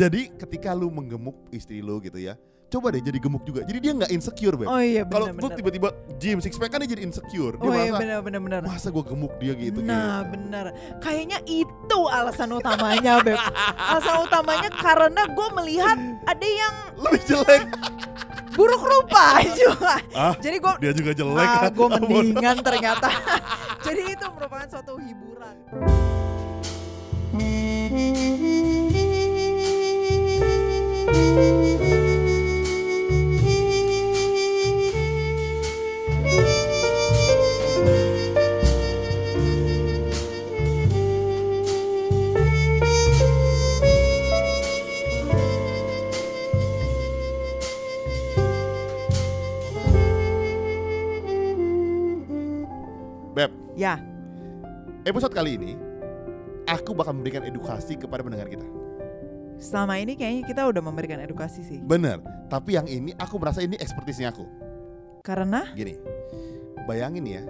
Jadi ketika lu menggemuk istri lu gitu ya, coba deh jadi gemuk juga. Jadi dia nggak insecure, Beb. Oh iya Kalau lu tiba-tiba gym six pack kan dia jadi insecure. Dia Oh iya merasa benar benar benar. masa gue gemuk dia gitu. Nah gitu. benar, kayaknya itu alasan utamanya Beb Alasan utamanya karena gue melihat ada yang Lebih jelek. buruk rupa juga ah, Jadi gue dia juga jelek. ah, gue mendingan ternyata Jadi itu merupakan suatu hiburan Beb, Ya episode kali ini aku bakal memberikan edukasi kepada pendengar kita. Selama ini kayaknya kita udah memberikan edukasi sih Bener, tapi yang ini aku merasa ini ekspertisnya aku. Karena Gini, bayangin ya,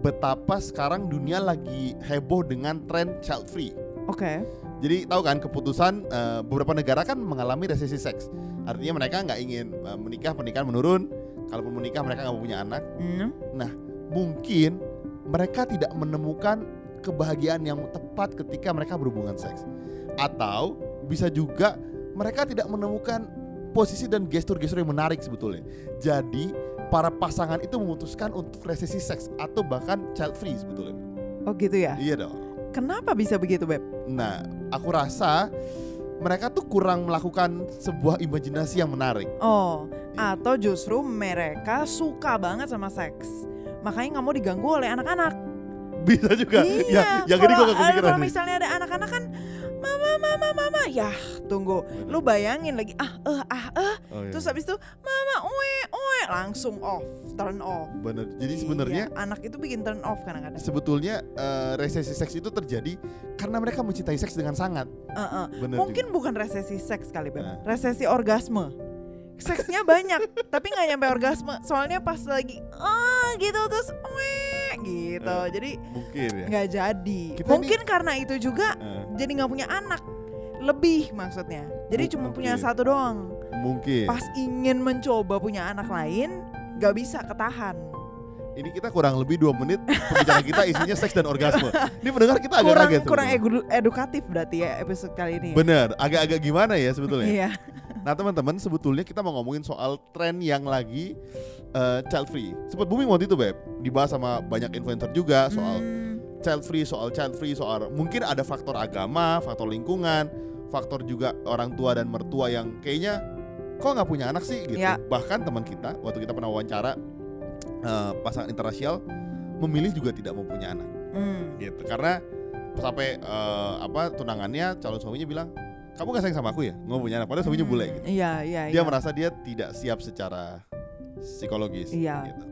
betapa sekarang dunia lagi heboh dengan tren child free. oke Jadi tahu kan keputusan eh, beberapa negara kan mengalami resesi seks. Artinya mereka nggak ingin eh, menikah, pernikahan menurun. Kalaupun menikah mereka nggak mau punya anak. Hmm, Mungkin mereka tidak menemukan kebahagiaan yang tepat ketika mereka berhubungan seks. Atau bisa juga mereka tidak menemukan posisi dan gestur-gestur yang menarik sebetulnya. Jadi para pasangan itu memutuskan untuk resesi seks atau bahkan child free sebetulnya. Oh gitu ya Iya dong. Kenapa bisa begitu Beb? Nah, aku rasa mereka tuh kurang melakukan sebuah imajinasi yang menarik. Oh Iya. Atau justru mereka suka banget sama seks Makanya nggak mau diganggu oleh anak-anak Bisa juga. Iya, ya, gue kalau gak kepikiran. kalau misalnya ada anak-anak kan mama mama mama. Ya tunggu. Lu bayangin lagi ah eh ah eh. Oh, iya. terus habis itu mama uwe uwe langsung off turn off. Bener. Jadi Iya, sebenarnya anak itu bikin turn off kadang-kadang. sebetulnya eh, resesi seks itu terjadi karena mereka mencintai seks dengan sangat. Eh, eh. Bener mungkin bukan resesi seks kali beb. Nah. resesi orgasme. Seksnya banyak tapi nggak nyampe orgasme. Soalnya pas lagi ah gitu terus uwe gitu Eh. jadi mungkin ya. nggak jadi Kita mungkin karena itu juga Eh, jadi nggak punya anak lebih maksudnya jadi Mungkin. cuma punya satu doang mungkin. pas ingin mencoba punya anak lain nggak bisa ketahan Ini kita kurang lebih dua menit pembicaraan kita isinya seks dan orgasme. Ini pendengar kita agak kurang kaget. kurang edu- edukatif berarti ya episode kali ini ya? Bener, agak-agak gimana ya sebetulnya. iya Nah teman-teman sebetulnya kita mau ngomongin soal tren yang lagi eh, child free. Sempat booming waktu itu beb, dibahas sama banyak influencer juga soal Hmm, child free, soal child free, soal mungkin ada faktor agama, faktor lingkungan, faktor juga orang tua dan mertua yang kayaknya kok nggak punya anak sih gitu. Ya. Bahkan teman kita waktu kita pernah wawancara eh, pasangan interrasial memilih juga tidak mau punya anak hmm. gitu karena sampai eh, apa tunangannya calon suaminya bilang kamu gak sayang sama aku ya nggak punya anak padahal suaminya bule gitu. iya iya Dia iya. merasa dia tidak siap secara psikologis Iya. gitu.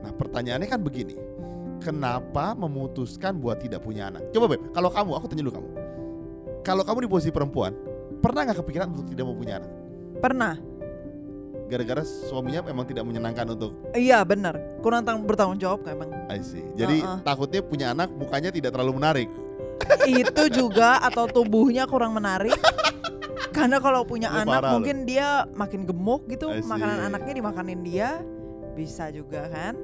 Nah, pertanyaannya kan begini. Kenapa memutuskan buat tidak punya anak? Coba Beb, kalau kamu, aku tanya dulu kamu. Kalau kamu di posisi perempuan, pernah nggak kepikiran untuk tidak mau punya anak? pernah Gara-gara suaminya memang tidak menyenangkan untuk iya benar kurang tang- bertanggung jawab kan emang I see. Jadi Uh-uh. takutnya punya anak mukanya tidak terlalu menarik. Itu juga atau tubuhnya kurang menarik karena kalau punya Lu anak mungkin dia makin gemuk gitu makanan anaknya dimakanin dia bisa juga kan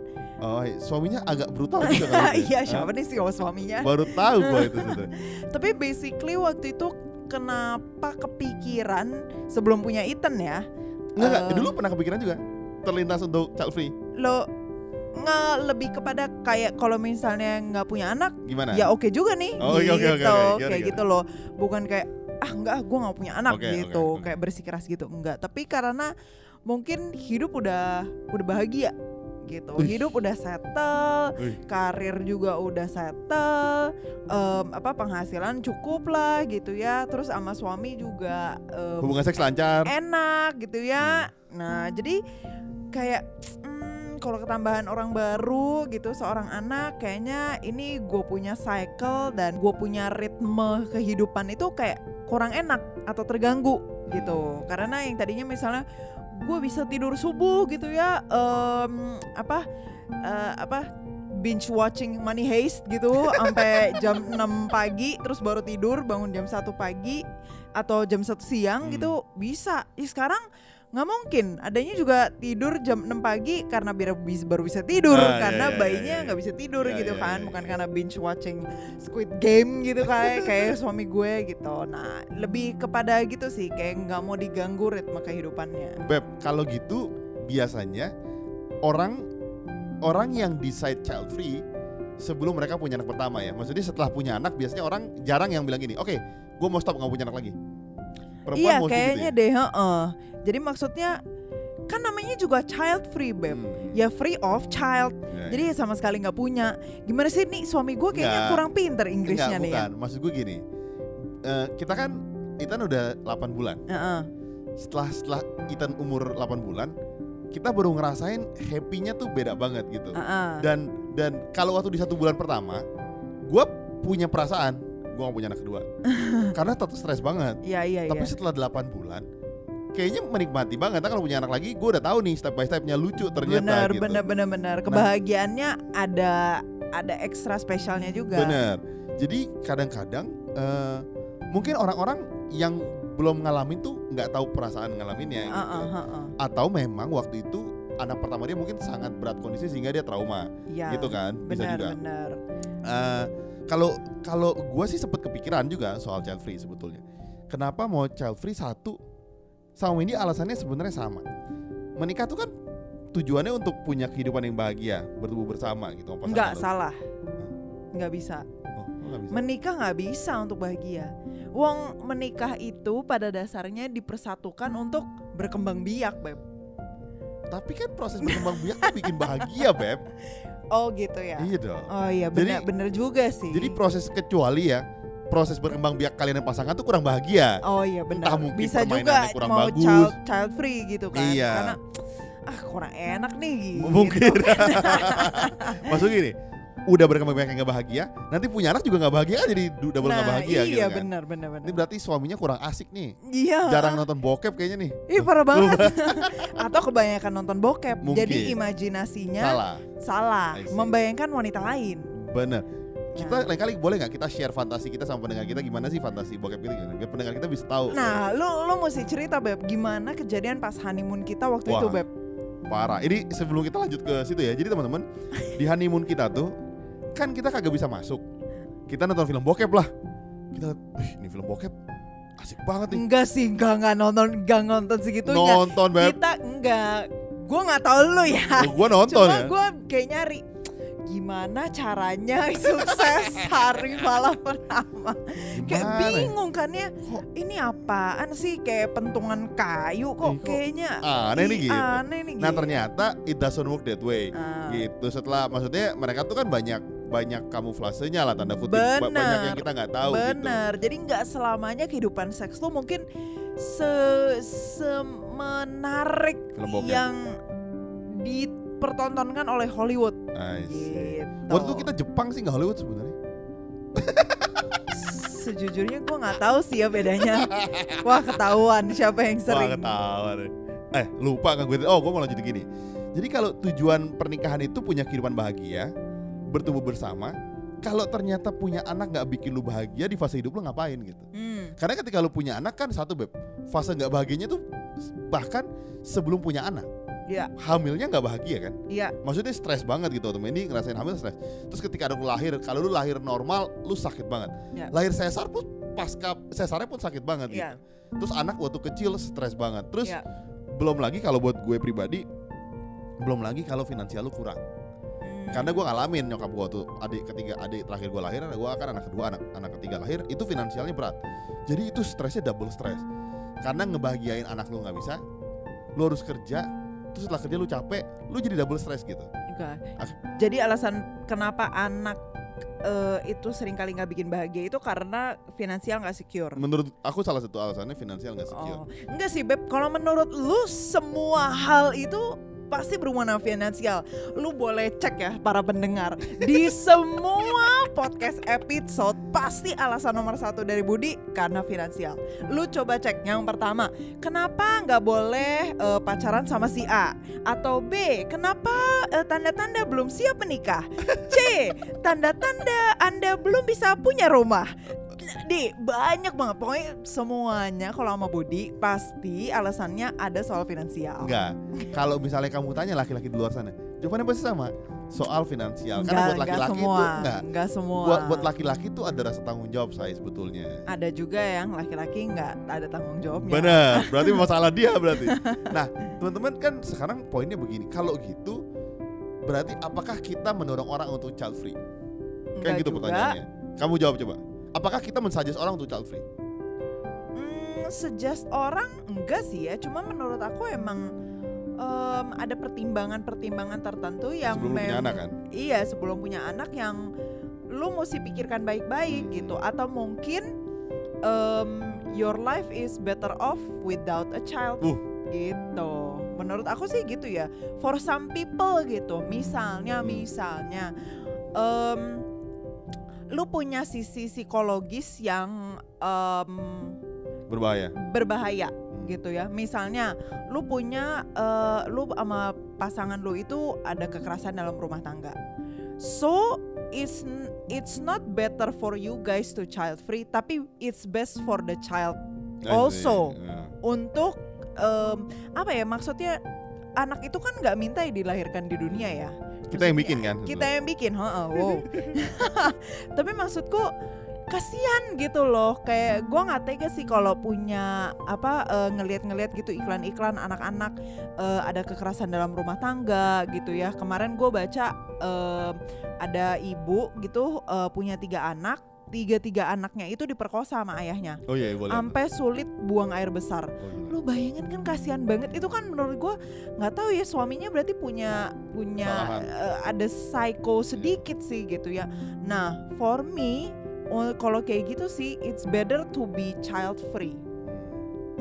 Oh, suaminya agak brutal juga iya ya. siapa nih sih suaminya Baru tahu gua itu tapi basically waktu itu kenapa kepikiran sebelum punya Ethan ya Enggak. Eh. Dulu pernah kepikiran juga terlintas untuk child free. lo nggak lebih kepada kayak kalau misalnya nggak punya anak Gimana? ya oke juga nih Oh, gitu oke, oke, oke. Gimana, kayak gimana? gitu loh bukan kayak ah enggak gue nggak punya anak oke, gitu oke. kayak bersikeras gitu enggak tapi karena mungkin hidup udah udah bahagia gitu Wih. hidup udah settle Wih. karir juga udah settle em, apa penghasilan cukup lah gitu ya terus sama suami juga em, Hubungan seks lancar. enak gitu ya. Hmm. Nah, jadi kayak kalau ketambahan orang baru gitu seorang anak kayaknya ini gue punya cycle dan gue punya ritme kehidupan itu kayak kurang enak atau terganggu gitu. Karena yang tadinya misalnya gue bisa tidur subuh gitu ya em, apa eh, apa binge watching Money Heist gitu sampai jam 6 pagi terus baru tidur bangun jam 1 pagi atau jam satu siang Hmm. gitu bisa. Ya sekarang nggak mungkin. Adanya juga tidur jam 6 pagi karena biar bis- baru bisa tidur Ah, iya, karena iya, bayinya iya, iya. nggak bisa tidur Iya, gitu iya, kan, iya, bukan iya. karena binge watching Squid Game gitu kayak kayak suami gue gitu. Nah lebih kepada gitu sih kayak nggak mau diganggu ritme kehidupannya. Beb, kalau gitu biasanya orang orang yang decide child free sebelum mereka punya anak pertama ya. Maksudnya setelah punya anak biasanya orang jarang yang bilang gini, oke, gue mau stop nggak punya anak lagi. Perempuan iya mesti gitu kayaknya ya? deh, heeh. Jadi maksudnya kan namanya juga child free beb. Hmm, Ya free of child. ya, Jadi ya sama sekali nggak punya. Gimana sih nih suami gue kayaknya Nggak. kurang pinter Inggrisnya Enggak, nih ya. bukan. Maksud gue gini, eh, kita kan Ethan udah 8 bulan. Heeh. Setelah setelah Ethan umur 8 bulan, kita baru ngerasain happy-nya tuh beda banget gitu. heeh. Dan dan kalau waktu di satu bulan pertama, gue punya perasaan gue gak punya anak kedua, karena tetap stres banget. Iya iya Tapi iya. setelah 8 bulan, kayaknya menikmati banget. Nah, kalau punya anak lagi, gue udah tahu nih step by stepnya lucu ternyata Bener gitu. bener bener bener. Kebahagiaannya ada ada ekstra spesialnya juga. Bener. Jadi kadang-kadang eh, mungkin orang-orang yang belum ngalamin tuh nggak tahu perasaan ngalaminnya gitu. Heeh, heeh. Atau memang waktu itu anak pertama dia mungkin sangat berat kondisi sehingga dia trauma, Iya. gitu kan? Bisa Bener juga. bener. Eh, kalau kalau gue sih sempet kepikiran juga soal child free sebetulnya. Kenapa mau child free satu sama ini alasannya sebenarnya sama. Menikah tuh kan tujuannya untuk punya kehidupan yang bahagia, bertumbuh bersama gitu. Enggak salah. Nggak bisa. Oh, bisa. Menikah nggak bisa untuk bahagia. Wong menikah itu pada dasarnya dipersatukan untuk berkembang biak, beb. Tapi kan proses berkembang biak tuh bikin bahagia, Beb. Oh gitu ya. Iya dong. Oh iya bener bener juga sih. Jadi proses kecuali ya, proses berkembang biak kalian dan pasangan tuh kurang bahagia. Oh iya benar. Entah mungkin Bisa juga kurang mau bagus. child child free gitu kan. Iya. Karena ah kurang enak nih gitu. Mungkin. Maksud gini, udah berkembang biak yang gak bahagia, nanti punya anak juga gak bahagia kan jadi double nah, gak bahagia iya gitu kan. benar benar benar. Ini berarti suaminya kurang asik nih. Iya. Jarang nonton bokep kayaknya nih. Ih parah banget. Atau kebanyakan nonton bokep. Mungkin. Jadi imajinasinya Salah. salah, membayangkan wanita lain. Bener. Kita Nah. lain kali boleh nggak kita share fantasi kita sama pendengar kita gimana sih fantasi bokep kita gimana? Biar pendengar kita bisa tahu. Nah, lu lu mesti cerita beb, gimana kejadian pas honeymoon kita waktu itu Wah. beb? Parah. Ini sebelum kita lanjut ke situ ya. Jadi teman-teman, di honeymoon kita tuh kan kita kagak bisa masuk. Kita nonton film bokep lah. Kita, wih ini film bokep asik banget nih. Enggak sih, enggak enggak nonton, enggak nonton segitunya. Nonton beb. Kita enggak. Gua nggak tahu lu ya. Oh, gua nonton Cuma ya. gue kayak nyari gimana caranya sukses hari malam pertama. Kayak Gimana ya? bingung kan ya. Kok Ini apaan sih kayak pentungan kayu kok kok kayaknya aneh nih ih, gitu. Aneh nih Nah gitu. ternyata it doesn't work that way. Ah, Gitu. Setelah maksudnya mereka tuh kan banyak banyak kamuflasenya lah tanda kutip. Bener. Banyak yang kita nggak tahu gitu. Bener. Jadi nggak selamanya kehidupan seks tuh mungkin se semenarik yang dipertontonkan oleh Hollywood. I see. Gitu. Waktu itu kita Jepang sih nggak Hollywood sebenarnya. Sejujurnya gue nggak tahu sih ya bedanya. Wah ketahuan siapa yang Wah sering. ketawa deh. Eh lupa kan gue. Oh gue mau lanjut gini. Jadi kalau tujuan pernikahan itu punya kehidupan bahagia, bertumbuh bersama. Kalau ternyata punya anak nggak bikin lu bahagia di fase hidup lu ngapain gitu? Hmm, Karena ketika lu punya anak kan satu beb, fase nggak bahagianya tuh bahkan sebelum punya anak. Iya. Hamilnya nggak bahagia kan? Iya. Maksudnya stres banget gitu temen ini ngerasain hamil stres. Terus ketika lu lahir, kalau lu lahir normal, lu sakit banget. Iya. Lahir sesar pun pasca sesarnya pun sakit banget gitu. Iya. Terus anak waktu kecil stres banget. Terus Iya. belum lagi kalau buat gue pribadi, belum lagi kalau finansial lu kurang. Hmm. Karena gue ngalamin nyokap gue tuh adik ketiga adik terakhir gue lahir, gue kan anak kedua anak anak ketiga lahir itu finansialnya berat. Jadi itu stresnya double stres. Karena ngebahagiain anak lu nggak bisa, lu harus kerja, terus setelah kerja lu capek, lu jadi double stres gitu. Enggak. Ah. Jadi alasan kenapa anak eh, itu sering kali nggak bikin bahagia itu karena finansial nggak secure. Menurut aku salah satu alasannya finansial nggak Oh, secure. enggak sih beb. Kalau menurut lu semua hal itu pasti berhubungan finansial. Lu boleh cek ya para pendengar di semua podcast episode pasti alasan nomor satu dari Budi karena finansial. Lu coba cek yang pertama, kenapa nggak boleh eh, pacaran sama si A? Atau B, kenapa eh, tanda-tanda belum siap menikah? C, tanda-tanda Anda belum bisa punya rumah. Di banyak banget pokoknya semuanya kalau sama Budi pasti alasannya ada soal finansial. Enggak. Kalau misalnya kamu tanya laki-laki di luar sana, jawabannya pasti sama. Soal finansial. Karena Enggak, buat enggak laki-laki itu enggak. enggak semua. Buat buat laki-laki itu ada rasa tanggung jawab saya sebetulnya. ada juga yang laki-laki nggak ada tanggung jawabnya. Benar, berarti masalah dia berarti. Nah, teman-teman kan sekarang poinnya begini. Kalau gitu, berarti apakah kita mendorong orang untuk child free? Kan Enggak gitu juga. pertanyaannya. Kamu jawab coba. Apakah kita mensuggest orang untuk child free? Hmm, suggest orang enggak sih ya, cuma menurut aku emang em, ada pertimbangan-pertimbangan tertentu yang Sebelum punya anak kan? Iya, sebelum punya anak yang lu mesti pikirkan baik-baik Hmm. gitu atau mungkin em, your life is better off without a child Uh. gitu. Menurut aku sih gitu ya. For some people gitu. Misalnya, Hmm. misalnya em, lu punya sisi psikologis yang em, Berbahaya. berbahaya Hmm. gitu ya. Misalnya lu punya eh, lu sama pasangan lu itu ada kekerasan dalam rumah tangga. So it's it's not better for you guys to child free, tapi it's best for the child Also. Iya. untuk em, apa ya maksudnya anak itu kan nggak minta ya dilahirkan di dunia ya. Kita yang bikin kan? Kita yang bikin, heeh, wow. Tapi maksudku kasihan gitu loh kayak gua nggak tega sih kalau punya apa eh, ngelihat-ngelihat gitu iklan-iklan anak-anak eh, ada kekerasan dalam rumah tangga gitu ya kemarin gue baca eh, ada ibu gitu eh, punya tiga anak tiga tiga anaknya itu diperkosa sama ayahnya. Oh iya, boleh. sampai sulit buang air besar. Oh, gila. lu bayangin kan kasihan banget. Itu kan menurut gua nggak tahu ya suaminya berarti punya punya eh, ada psycho sedikit sih gitu ya. Nah for me oh, kalau kayak gitu sih it's better to be child free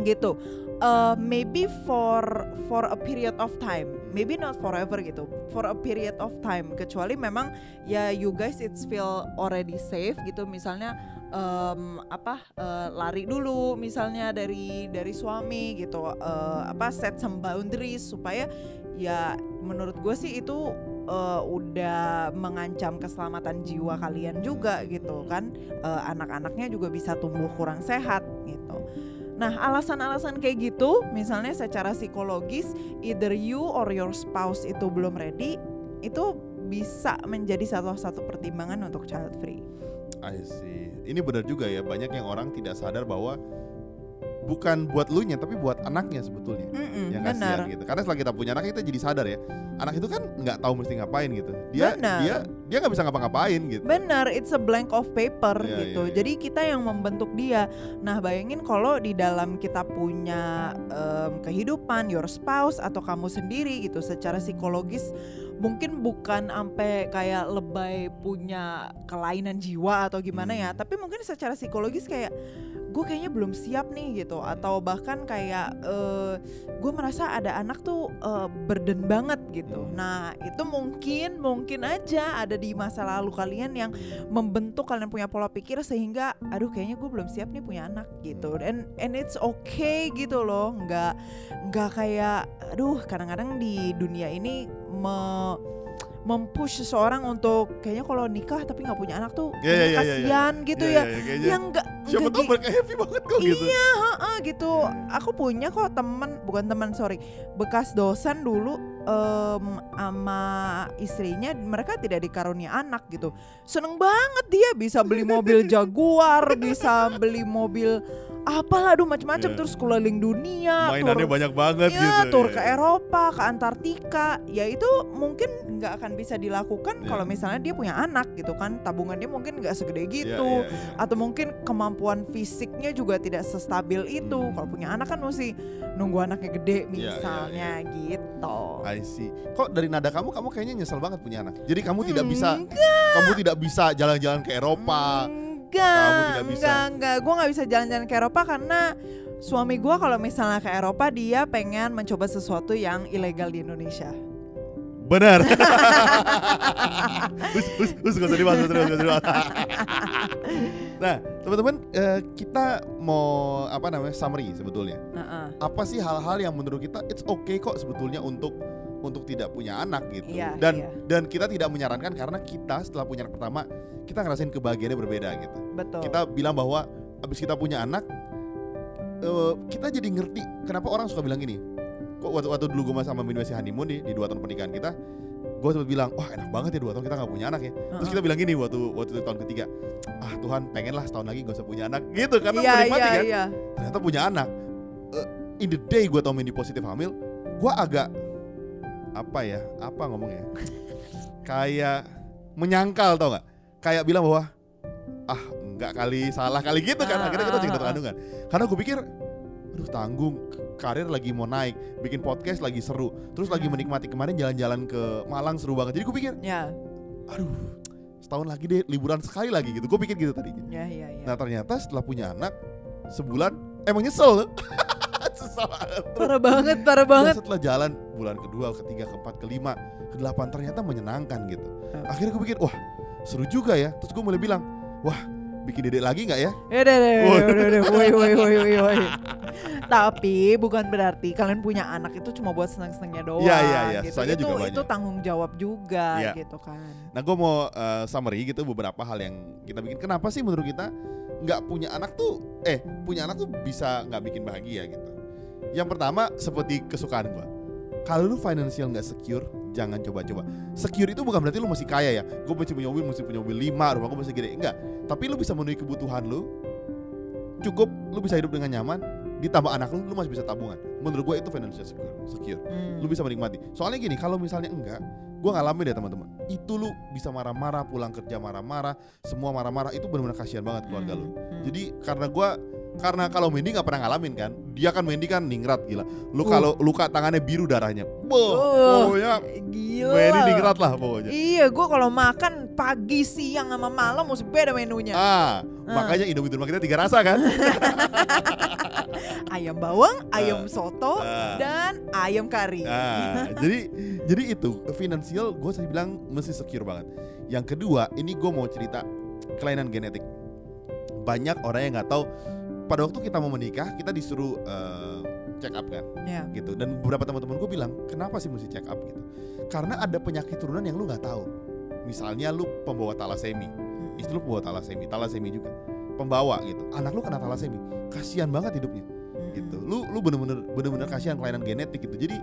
gitu. Eh, maybe for for a period of time. Maybe not forever gitu. For a period of time. Kecuali memang ya you guys it's feel already safe gitu. Misalnya em, apa eh, lari dulu misalnya dari dari suami gitu. Eh, apa set some boundaries supaya ya menurut gue sih itu eh, udah mengancam keselamatan jiwa kalian juga gitu kan. Eh, anak-anaknya juga bisa tumbuh kurang sehat gitu Nah, alasan-alasan kayak gitu, misalnya secara psikologis, either you or your spouse itu belum ready, itu bisa menjadi salah satu pertimbangan untuk child free. I see. Ini benar juga ya, banyak yang orang tidak sadar bahwa bukan buat lu nya tapi buat anaknya sebetulnya. Mm-mm, yang benar. kasihan gitu. Karena setelah kita punya anak kita jadi sadar ya, anak itu kan nggak tahu mesti ngapain gitu. Dia Benar. dia dia nggak bisa ngapa-ngapain gitu. Benar, it's a blank of paper Iya, gitu. iya, iya. Jadi kita yang membentuk dia. Nah, bayangin kalau di dalam kita punya em, kehidupan, your spouse atau kamu sendiri gitu, secara psikologis mungkin bukan sampai kayak lebay punya kelainan jiwa atau gimana ya, Hmm. tapi mungkin secara psikologis kayak gue kayaknya belum siap nih gitu, atau bahkan kayak gue merasa ada anak tuh eh, burden banget gitu. Hmm. Nah, itu mungkin mungkin aja ada di masa lalu kalian yang membentuk kalian punya pola pikir sehingga aduh kayaknya gue belum siap nih punya anak gitu. And and it's okay gitu loh. nggak nggak kayak aduh kadang-kadang di dunia ini me mempush seseorang untuk kayaknya kalau nikah tapi nggak punya anak tuh Iya, iya, kayaknya iya, iya. kasihan gitu Iya, ya. iya, kayaknya. Yang nggak Siapa tahu mereka happy banget kok gitu. Iya, heeh, gitu. Aku punya kok temen, bukan teman sorry, bekas dosen dulu em, sama istrinya, mereka tidak dikarunia anak gitu. Seneng banget dia bisa beli mobil Jaguar, bisa beli mobil apalah, aduh macam-macam Iya. terus keliling dunia, Mainannya tur, banyak banget ya, gitu. tur ya. ke Eropa, ke Antartika, ya itu mungkin nggak akan bisa dilakukan Iya. kalau misalnya dia punya anak gitu kan, tabungannya mungkin nggak segede Iya, gitu iya, iya. atau mungkin kemampuan fisiknya juga tidak sestabil itu. Hmm. Kalau punya anak kan mesti nunggu anaknya gede Iya, iya, misalnya gitu. I see. Kok dari nada kamu kamu kayaknya nyesel banget punya anak. Jadi kamu tidak bisa Enggak, kamu tidak bisa jalan-jalan ke Eropa. Enggak, Kamu tidak bisa. enggak, enggak. Gue nggak bisa jalan-jalan ke Eropa karena suami gue kalau misalnya ke Eropa dia pengen mencoba sesuatu yang ilegal di Indonesia. Benar. us, us, us, gak usah dibahas, gak usah dibahas, gak usah dibahas. nah, teman-teman, eh, kita mau apa namanya summary sebetulnya. Heeh. Apa sih hal-hal yang menurut kita it's okay kok sebetulnya untuk untuk tidak punya anak gitu. Iya, dan iya. dan kita tidak menyarankan karena kita setelah punya anak pertama kita ngerasain kebahagiaannya berbeda gitu. Betul. Kita bilang bahwa abis kita punya anak eh, kita jadi ngerti kenapa orang suka bilang gini. Kok waktu, waktu dulu gue sama Min masih honeymoon nih di dua tahun pernikahan kita, gue sempat bilang, wah enak banget ya dua tahun kita nggak punya anak ya. Terus Uh-uh. kita bilang gini waktu waktu itu tahun ketiga, ah Tuhan pengen lah setahun lagi gak usah punya anak gitu karena Iya menikmati iya kan. iya. Ternyata punya anak. Eh, in the day gue tau Mindy positif hamil, gue agak apa ya, apa ngomongnya? Kayak menyangkal tau nggak? Kayak bilang bahwa ah nggak kali salah kali gitu kan. Ah, Akhirnya kita ah, cek ah, dokter ah. kandungan. Karena gue pikir, aduh tanggung karir lagi mau naik, bikin podcast lagi seru, terus lagi menikmati kemarin jalan-jalan ke Malang seru banget. Jadi gue pikir, Ya, aduh setahun lagi deh liburan sekali lagi gitu. Gue pikir gitu tadinya. ya, ya, ya. Nah ternyata setelah punya anak sebulan emang nyesel Banget. Parah banget, parah Dan banget. setelah jalan bulan kedua, ketiga, keempat, kelima, kedelapan ternyata menyenangkan gitu. Akhirnya gue pikir wah seru juga ya. Terus gue mulai bilang wah bikin dedek lagi nggak ya? Ya udah, Woi. woi, woi, woi. Tapi bukan berarti kalian punya anak itu cuma buat senang-senangnya doang. Iya, iya, iya. Gitu. Sisanya itu, juga itu banyak. tanggung jawab juga Iya. gitu kan. Nah gue mau uh, summary gitu beberapa hal yang kita bikin. Kenapa sih menurut kita nggak punya anak tuh eh punya anak tuh bisa nggak bikin bahagia gitu? Yang pertama seperti kesukaan gue. Kalau lu financial nggak secure, jangan coba-coba. Secure itu bukan berarti lu masih kaya ya. Gue masih punya mobil, mesti punya mobil lima, rumah gue masih gede. Enggak. Tapi lu bisa memenuhi kebutuhan lu. Cukup, lu bisa hidup dengan nyaman. Ditambah anak lu, lu masih bisa tabungan. Menurut gue itu financial secure. secure Hmm. lu bisa menikmati. Soalnya gini, kalau misalnya enggak, gua ngalamin deh teman-teman. Itu lu bisa marah-marah, pulang kerja marah-marah, semua marah-marah itu benar-benar kasihan banget keluarga lu. Hmm, hmm. Jadi karena gua karena kalau Mendy nggak pernah ngalamin kan, dia kan Mendy kan ningrat gila. Lu Uh. kalau luka tangannya biru darahnya, boh, Uh, pokoknya gila. Mendy ningrat lah pokoknya. Iya, gue kalau makan pagi, siang, sama malam mesti beda menunya. Ah, Ah. makanya Indomie rumah kita tiga rasa kan? Ayam bawang, ayam soto, Ah. dan ayam kari. Ah, jadi jadi itu finansial gue sih bilang mesti secure banget. Yang kedua, ini gue mau cerita kelainan genetik. Banyak orang yang nggak tahu. Pada waktu kita mau menikah, kita disuruh eh, check up kan, Ya. gitu. Dan beberapa teman-teman gue bilang, kenapa sih mesti check up gitu? Karena ada penyakit turunan yang lu nggak tahu. Misalnya lu pembawa talasemi, Hmm. istri lu pembawa talasemi, talasemi juga, pembawa gitu. Anak lu kena talasemi, kasihan banget hidupnya Hmm. gitu lu lu bener-bener bener-bener kasihan kelainan genetik gitu jadi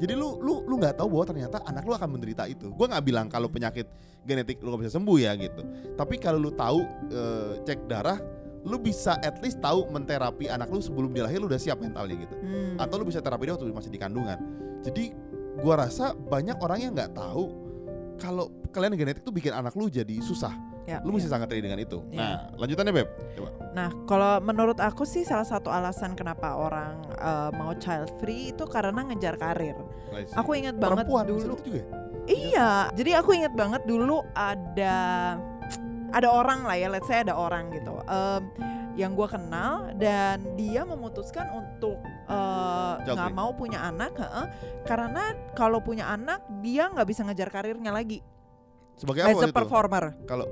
jadi lu lu lu nggak tahu bahwa ternyata anak lu akan menderita itu gua nggak bilang kalau penyakit genetik lu nggak bisa sembuh ya gitu tapi kalau lu tahu eh, cek darah lu bisa at least tahu menterapi anak lu sebelum dia lahir lu udah siap mentalnya gitu Hmm. atau lu bisa terapi dia waktu masih di kandungan jadi gua rasa banyak orang yang nggak tahu kalau kelainan genetik tuh bikin anak lu jadi susah Ya, lu mesti ya. sangat ready dengan itu Iya. nah lanjutannya beb coba Nah, kalau menurut aku sih salah satu alasan kenapa orang eh, mau child free itu karena ngejar karir. Nice. Aku ingat banget perempuan dulu. gitu juga ya? Iya, jadi aku ingat banget dulu ada ada orang lah ya, let's say ada orang gitu em, yang gue kenal dan dia memutuskan untuk eh, nggak free. mau punya anak, heeh, karena kalau punya anak dia nggak bisa ngejar karirnya lagi sebagai apa as a waktu itu? performer. Kalau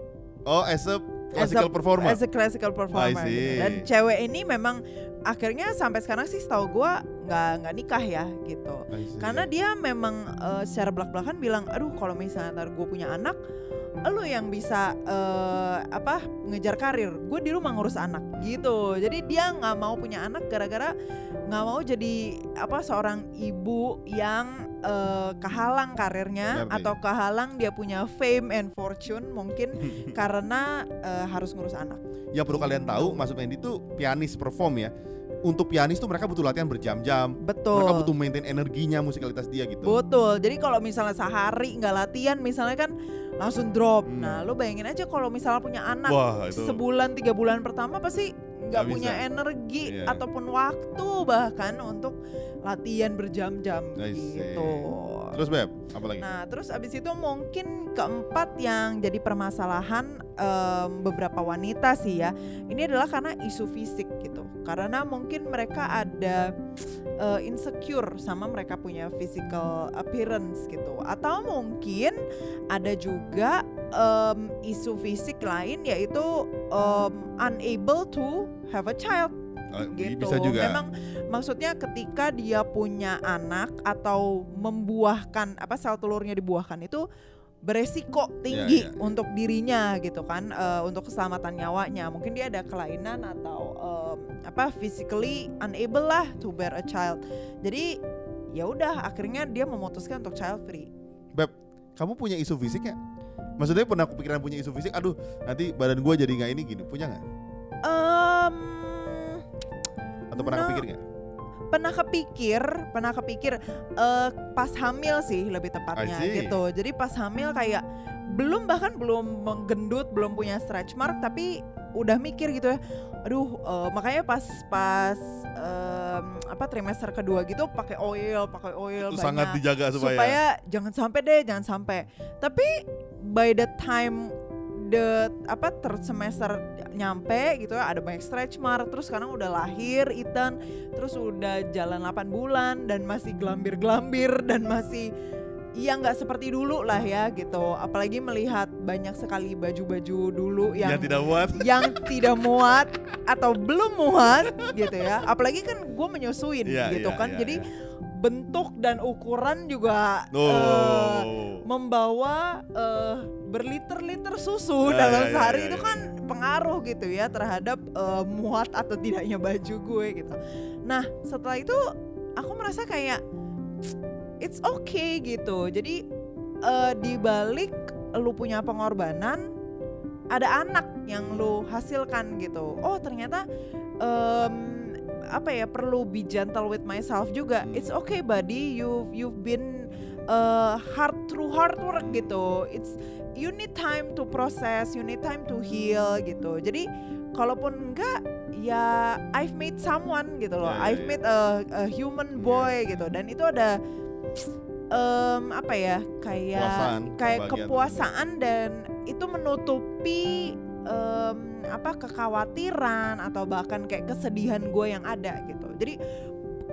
oh as a As classical a- performer. As a classical performer. Gitu. Dan cewek ini memang akhirnya sampai sekarang sih setahu gua nggak nggak nikah ya gitu. Karena dia memang eh, secara belak-belakan bilang, aduh kalau misalnya ntar gue punya anak, lu yang bisa eh, apa ngejar karir, gue di rumah ngurus anak gitu. Jadi dia nggak mau punya anak gara-gara nggak mau jadi apa seorang ibu yang eh, kehalang karirnya Ngerti. atau kehalang dia punya fame and fortune mungkin karena eh, harus ngurus anak. yang perlu kalian tahu, Mas Mendy itu pianis perform ya. Untuk pianis tuh mereka butuh latihan berjam-jam. Betul. Mereka butuh maintain energinya, musikalitas dia gitu. Betul. Jadi kalau misalnya sehari nggak latihan, misalnya kan langsung drop. Hmm. Nah, lo bayangin aja kalau misalnya punya anak Wah, itu sebulan tiga bulan pertama pasti nggak punya bisa. energi Iya. ataupun waktu bahkan untuk latihan berjam-jam gitu. Terus Beb, apa lagi? Nah, terus abis itu mungkin keempat yang jadi permasalahan em, beberapa wanita sih ya. Ini adalah karena isu fisik gitu. Karena mungkin mereka ada eh, insecure sama mereka punya physical appearance gitu. Atau mungkin ada juga em, isu fisik lain yaitu em, unable to have a child Oh, gitu. bisa juga. Memang maksudnya ketika dia punya anak atau membuahkan apa sel telurnya dibuahkan itu beresiko tinggi iya, iya. untuk dirinya gitu kan eh, untuk keselamatan nyawanya mungkin dia ada kelainan atau em, apa physically unable lah to bear a child jadi ya udah akhirnya dia memutuskan untuk child free Beb, kamu punya isu fisik nggak? Maksudnya pernah kepikiran punya isu fisik? Aduh, nanti badan gue jadi nggak ini gini. Punya nggak? Em, Atau pernah No. kepikir nggak? Pernah kepikir, pernah kepikir eh, pas hamil sih lebih tepatnya gitu. Jadi pas hamil kayak belum bahkan belum menggendut, belum punya stretch mark tapi udah mikir gitu ya. Aduh, eh, makanya pas pas em, apa trimester kedua gitu pakai oil, pakai oil Itu banyak sangat dijaga supaya. supaya jangan sampai deh, jangan sampai. Tapi by the time the apa third semester nyampe gitu ya ada banyak stretch mark terus sekarang udah lahir Ethan terus udah jalan 8 bulan dan masih gelambir-gelambir dan masih ya nggak seperti dulu lah ya gitu apalagi melihat banyak sekali baju-baju dulu yang yang tidak muat. yang tidak muat atau belum muat gitu ya apalagi kan gue menyusuin Iya, gitu iya, kan iya, jadi iya. Bentuk dan ukuran juga Oh. membawa eh, berliter-liter susu Ya, dalam ya, ya, sehari ya, itu ya, kan ya. pengaruh gitu ya terhadap eh, muat atau tidaknya baju gue gitu. Nah setelah itu aku merasa kayak it's okay gitu. Jadi eh, di balik lu punya pengorbanan ada anak yang lu hasilkan gitu. Oh ternyata em, apa ya perlu be gentle with myself juga. Hmm. It's okay buddy, you you've been uh, hard through hard work gitu. It's you need time to process, you need time to heal gitu. Jadi kalaupun enggak ya I've made someone gitu loh. Ya, ya, I've ya. made a, a human boy gitu dan itu ada em, apa ya kayak Kepuasan, kayak kepuasaan dan itu menutupi em, apa kekhawatiran atau bahkan kayak kesedihan gue yang ada gitu. Jadi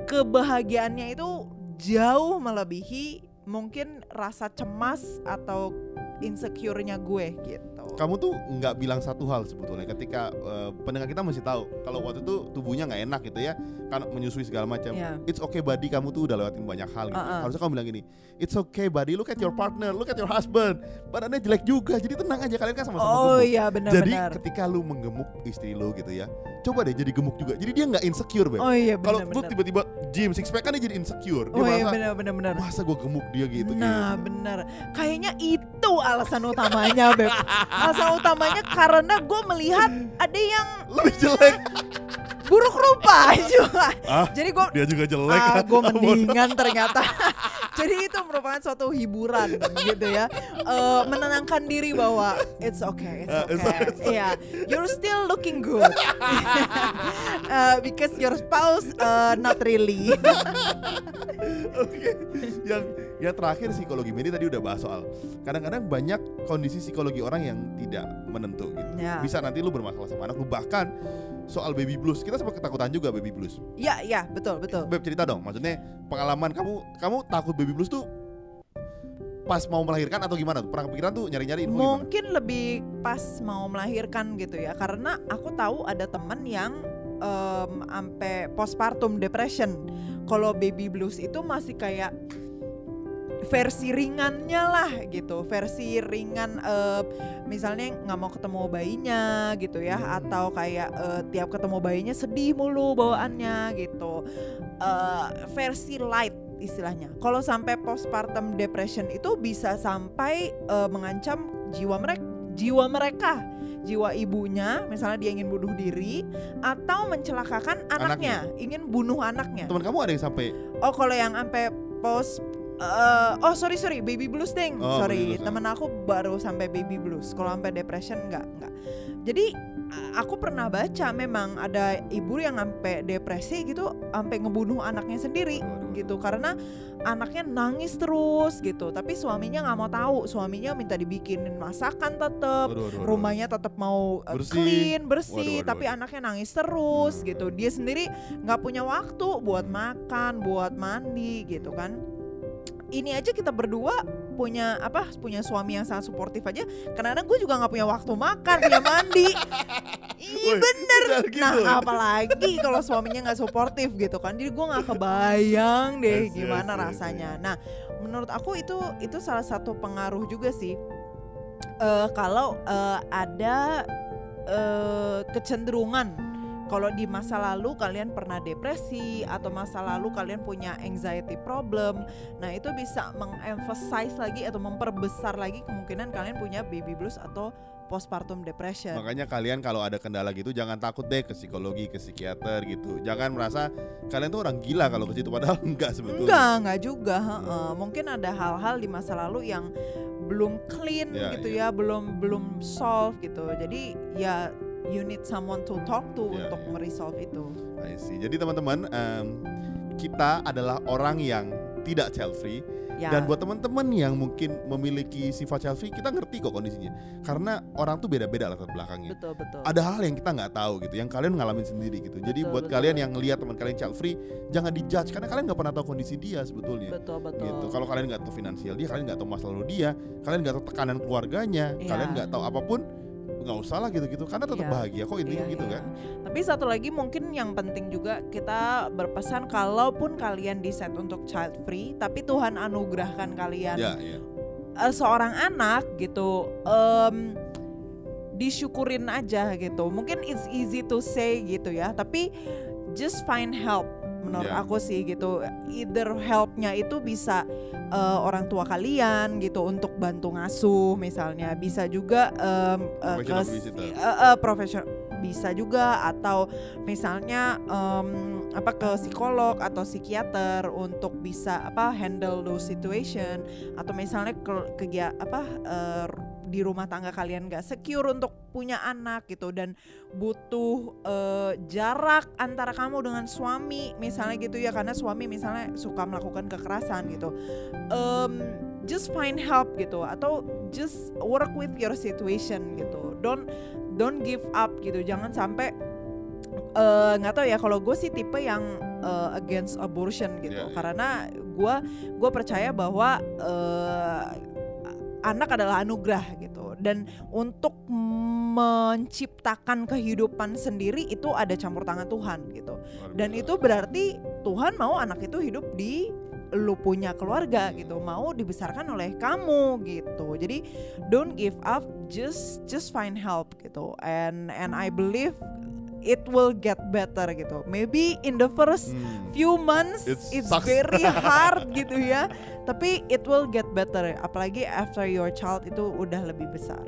kebahagiaannya itu jauh melebihi mungkin rasa cemas atau insecure-nya gue gitu. Kamu tuh nggak bilang satu hal sebetulnya ketika eh, pendengar kita masih tahu kalau waktu itu tubuhnya nggak enak gitu ya karena menyusui segala macam. Iya. It's okay buddy kamu tuh udah lewatin banyak hal gitu. Uh-uh. Harusnya kamu bilang gini, it's okay buddy, look at your partner, look at your husband. Badannya jelek juga, jadi tenang aja kalian kan sama-sama Oh gemuk. iya Jadi benar-benar. ketika lu menggemuk istri lu gitu ya, coba deh jadi gemuk juga. Jadi dia nggak insecure, Beb. Oh iya Kalau lu tiba-tiba gym six pack kan dia jadi insecure. Dia Oh iya merasa, benar-benar. benar. masa gue gemuk dia gitu Nah gitu. benar, kayaknya itu alasan utamanya Beb Alasan utamanya karena gue melihat ada yang Lu jelek. buruk rupa juga Ah, Jadi gue dia juga jelek. ah, gue mendingan ternyata. Jadi itu merupakan suatu hiburan gitu ya. Eh, Menenangkan diri bahwa it's okay, it's Ah, it's okay. okay, it's Iya, you're still looking good. Eh, Because your spouse eh, not really Oke. Yang yang terakhir psikologi medis tadi udah bahas soal kadang-kadang banyak kondisi psikologi orang yang tidak menentu gitu. Ya. Bisa nanti lu bermasalah sama anak lu bahkan soal baby blues. Kita sempat ketakutan juga baby blues. Ya, ya, betul, betul Beb cerita dong, maksudnya pengalaman kamu kamu takut baby blues tuh pas mau melahirkan atau gimana tuh? Pernah kepikiran tuh nyari-nyari info gimana? Mungkin lebih pas mau melahirkan gitu ya, karena aku tahu ada temen yang em, ampe postpartum depression. Kalau baby blues itu masih kayak versi ringannya lah gitu, versi ringan eh, misalnya nggak mau ketemu bayinya gitu ya, atau kayak eh, tiap ketemu bayinya sedih mulu bawaannya gitu, Eh, versi light istilahnya. Kalau sampai postpartum depression itu bisa sampai eh, mengancam jiwa mereka, jiwa mereka, jiwa ibunya, misalnya dia ingin bunuh diri atau mencelakakan anaknya, ingin bunuh anaknya. Teman kamu ada yang sampai Oh, kalau yang sampai post eh, oh sorry sorry baby blues deng Oh, sorry ah. temen aku baru sampai baby blues kalau sampai depression enggak enggak jadi aku pernah baca memang ada ibu yang sampai depresi gitu sampai ngebunuh anaknya sendiri gitu karena anaknya nangis terus gitu tapi suaminya nggak mau tahu suaminya minta dibikinin masakan aduh. rumahnya tetap mau uh, Bersih. clean bersih Waduh, waduh, tapi waduh. anaknya nangis terus Hmm. gitu dia sendiri nggak punya waktu buat makan buat mandi gitu kan ini aja kita berdua punya apa punya suami yang sangat suportif aja. Karena gue juga nggak punya waktu makan punya mandi. Iya bener. gitu. nah apalagi kalau suaminya nggak suportif gitu kan. Jadi gue nggak kebayang deh I gimana see. rasanya. nah menurut aku itu itu salah satu pengaruh juga sih. Eh, kalau eh, ada eh, kecenderungan kalau di masa lalu kalian pernah depresi atau masa lalu kalian punya anxiety problem, nah itu bisa mengemphasize lagi atau memperbesar lagi kemungkinan kalian punya baby blues atau postpartum depression. Makanya kalian kalau ada kendala gitu jangan takut deh ke psikologi, ke psikiater gitu. Jangan merasa kalian tuh orang gila kalau ke situ padahal enggak sebetulnya. Enggak, enggak juga. heeh. Mungkin ada hal-hal di masa lalu yang belum clean Ya, gitu ya. ya, belum belum solve gitu. Jadi ya you need someone to talk to Ya, untuk ya. meresolve itu. I see. Jadi teman-teman, em, kita adalah orang yang tidak child free Ya. dan buat teman-teman yang mungkin memiliki sifat free, kita ngerti kok kondisinya. Karena orang tuh beda-beda latar belakangnya. betul betul. Ada hal yang kita nggak tahu gitu, yang kalian ngalamin sendiri gitu. Jadi Betul, buat betul. kalian yang lihat teman kalian child free, jangan dijudge karena kalian nggak pernah tahu kondisi dia sebetulnya. betul betul. gitu. Kalau kalian nggak tahu finansial dia, kalian nggak tahu masa lalu dia, kalian nggak tahu tekanan keluarganya, Iya. kalian nggak tahu apa pun, nggak usah lah gitu-gitu. Karena tetap Iya. bahagia kok intinya Iya, gitu iya. kan. Tapi satu lagi mungkin yang penting juga kita berpesan kalaupun kalian decide untuk child free, tapi Tuhan anugerahkan kalian Ya, ya. eh, seorang anak gitu, em, disyukurin aja gitu. Mungkin it's easy to say gitu ya, tapi just find help menurut Ya. aku sih gitu. Either helpnya itu bisa eh, orang tua kalian gitu untuk bantu ngasuh misalnya, bisa juga em, eh, ke babysitter. eh, eh, professional bisa juga atau misalnya em, apa ke psikolog atau psikiater untuk bisa apa handle those situation atau misalnya ke kegia apa eh, di rumah tangga kalian gak secure untuk punya anak gitu dan butuh eh, jarak antara kamu dengan suami misalnya gitu ya karena suami misalnya suka melakukan kekerasan gitu. Em, just find help gitu atau just work with your situation gitu. Don't don't give up gitu. Jangan sampai eh, nggak tahu ya kalau gue sih tipe yang eh, against abortion gitu. Iya, iya. karena gue gue percaya bahwa eh, anak adalah anugerah gitu. Dan untuk menciptakan kehidupan sendiri itu ada campur tangan Tuhan gitu. Dan itu berarti Tuhan mau anak itu hidup di lu punya keluarga gitu mau dibesarkan oleh kamu gitu. Jadi don't give up just just find help gitu. And and I believe it will get better gitu maybe in the first Hmm. few months It it's sucks. very hard gitu ya tapi it will get better apalagi after your child itu udah lebih besar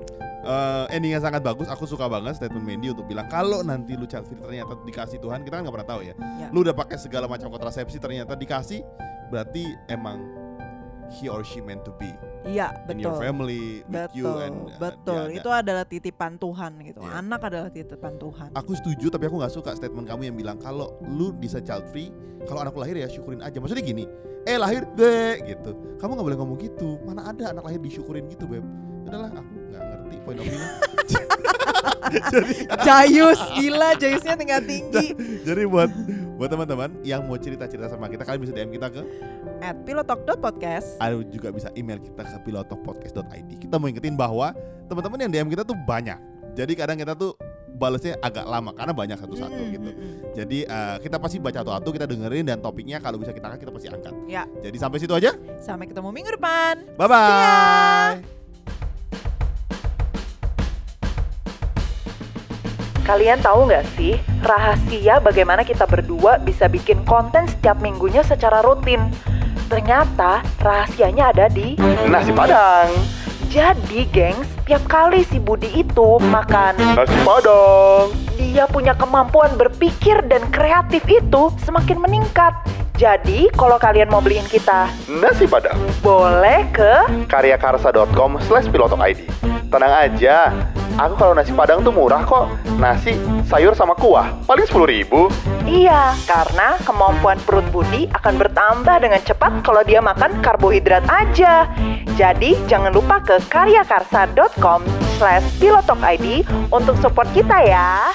Eh, endingnya sangat bagus. Aku suka banget statement Mandy untuk bilang kalau nanti lu child free ternyata dikasih Tuhan, kita kan nggak pernah tahu ya. Ya. Lu udah pakai segala macam kontrasepsi ternyata dikasih, berarti emang he or she meant to be iya in your betul family with you betul and uh, betul dia ada. itu adalah titipan Tuhan gitu Iya. anak adalah titipan Tuhan Aku setuju tapi aku nggak suka statement kamu yang bilang kalau lu bisa child free, kalau anak lu lahir ya syukurin aja. Maksudnya gini, eh lahir deh gitu. Kamu nggak boleh ngomong gitu. Mana ada anak lahir disyukurin gitu beb. Udahlah aku nggak ngerti poin of view-nya. Jayus gila Jayusnya tingkat tinggi Jadi buat buat teman-teman yang mau cerita-cerita sama kita, kalian bisa DM kita ke at pilotalk.podcast ada juga bisa email kita ke pilotokpodcast.id. Kita mau ingetin bahwa teman-teman yang DM kita tuh banyak. Jadi kadang kita tuh balesnya agak lama karena banyak satu-satu Mm, gitu. mm, mm. Jadi eh, kita pasti baca satu-satu, kita dengerin dan topiknya kalau bisa kita angkat kita pasti angkat. Ya. Jadi sampai situ aja. Sampai ketemu minggu depan Bye bye. Kalian tahu nggak sih rahasia bagaimana kita berdua bisa bikin konten setiap minggunya secara rutin? Ternyata rahasianya ada di Nasi Padang. Jadi, gengs, tiap kali si Budi itu makan, Nasi Padang. dia punya kemampuan berpikir dan kreatif itu semakin meningkat. Jadi, kalau kalian mau beliin kita, Nasi Padang. boleh ke Karyakarsa.com slash pilotok ID. Tenang aja, aku kalau nasi padang tuh murah kok. Nasi, sayur sama kuah, paling 10 ribu. Iya, karena kemampuan perut Budi akan bertambah dengan cepat kalau dia makan karbohidrat aja. Jadi, jangan lupa ke karyakarsa.com slash pilotokid untuk support kita ya.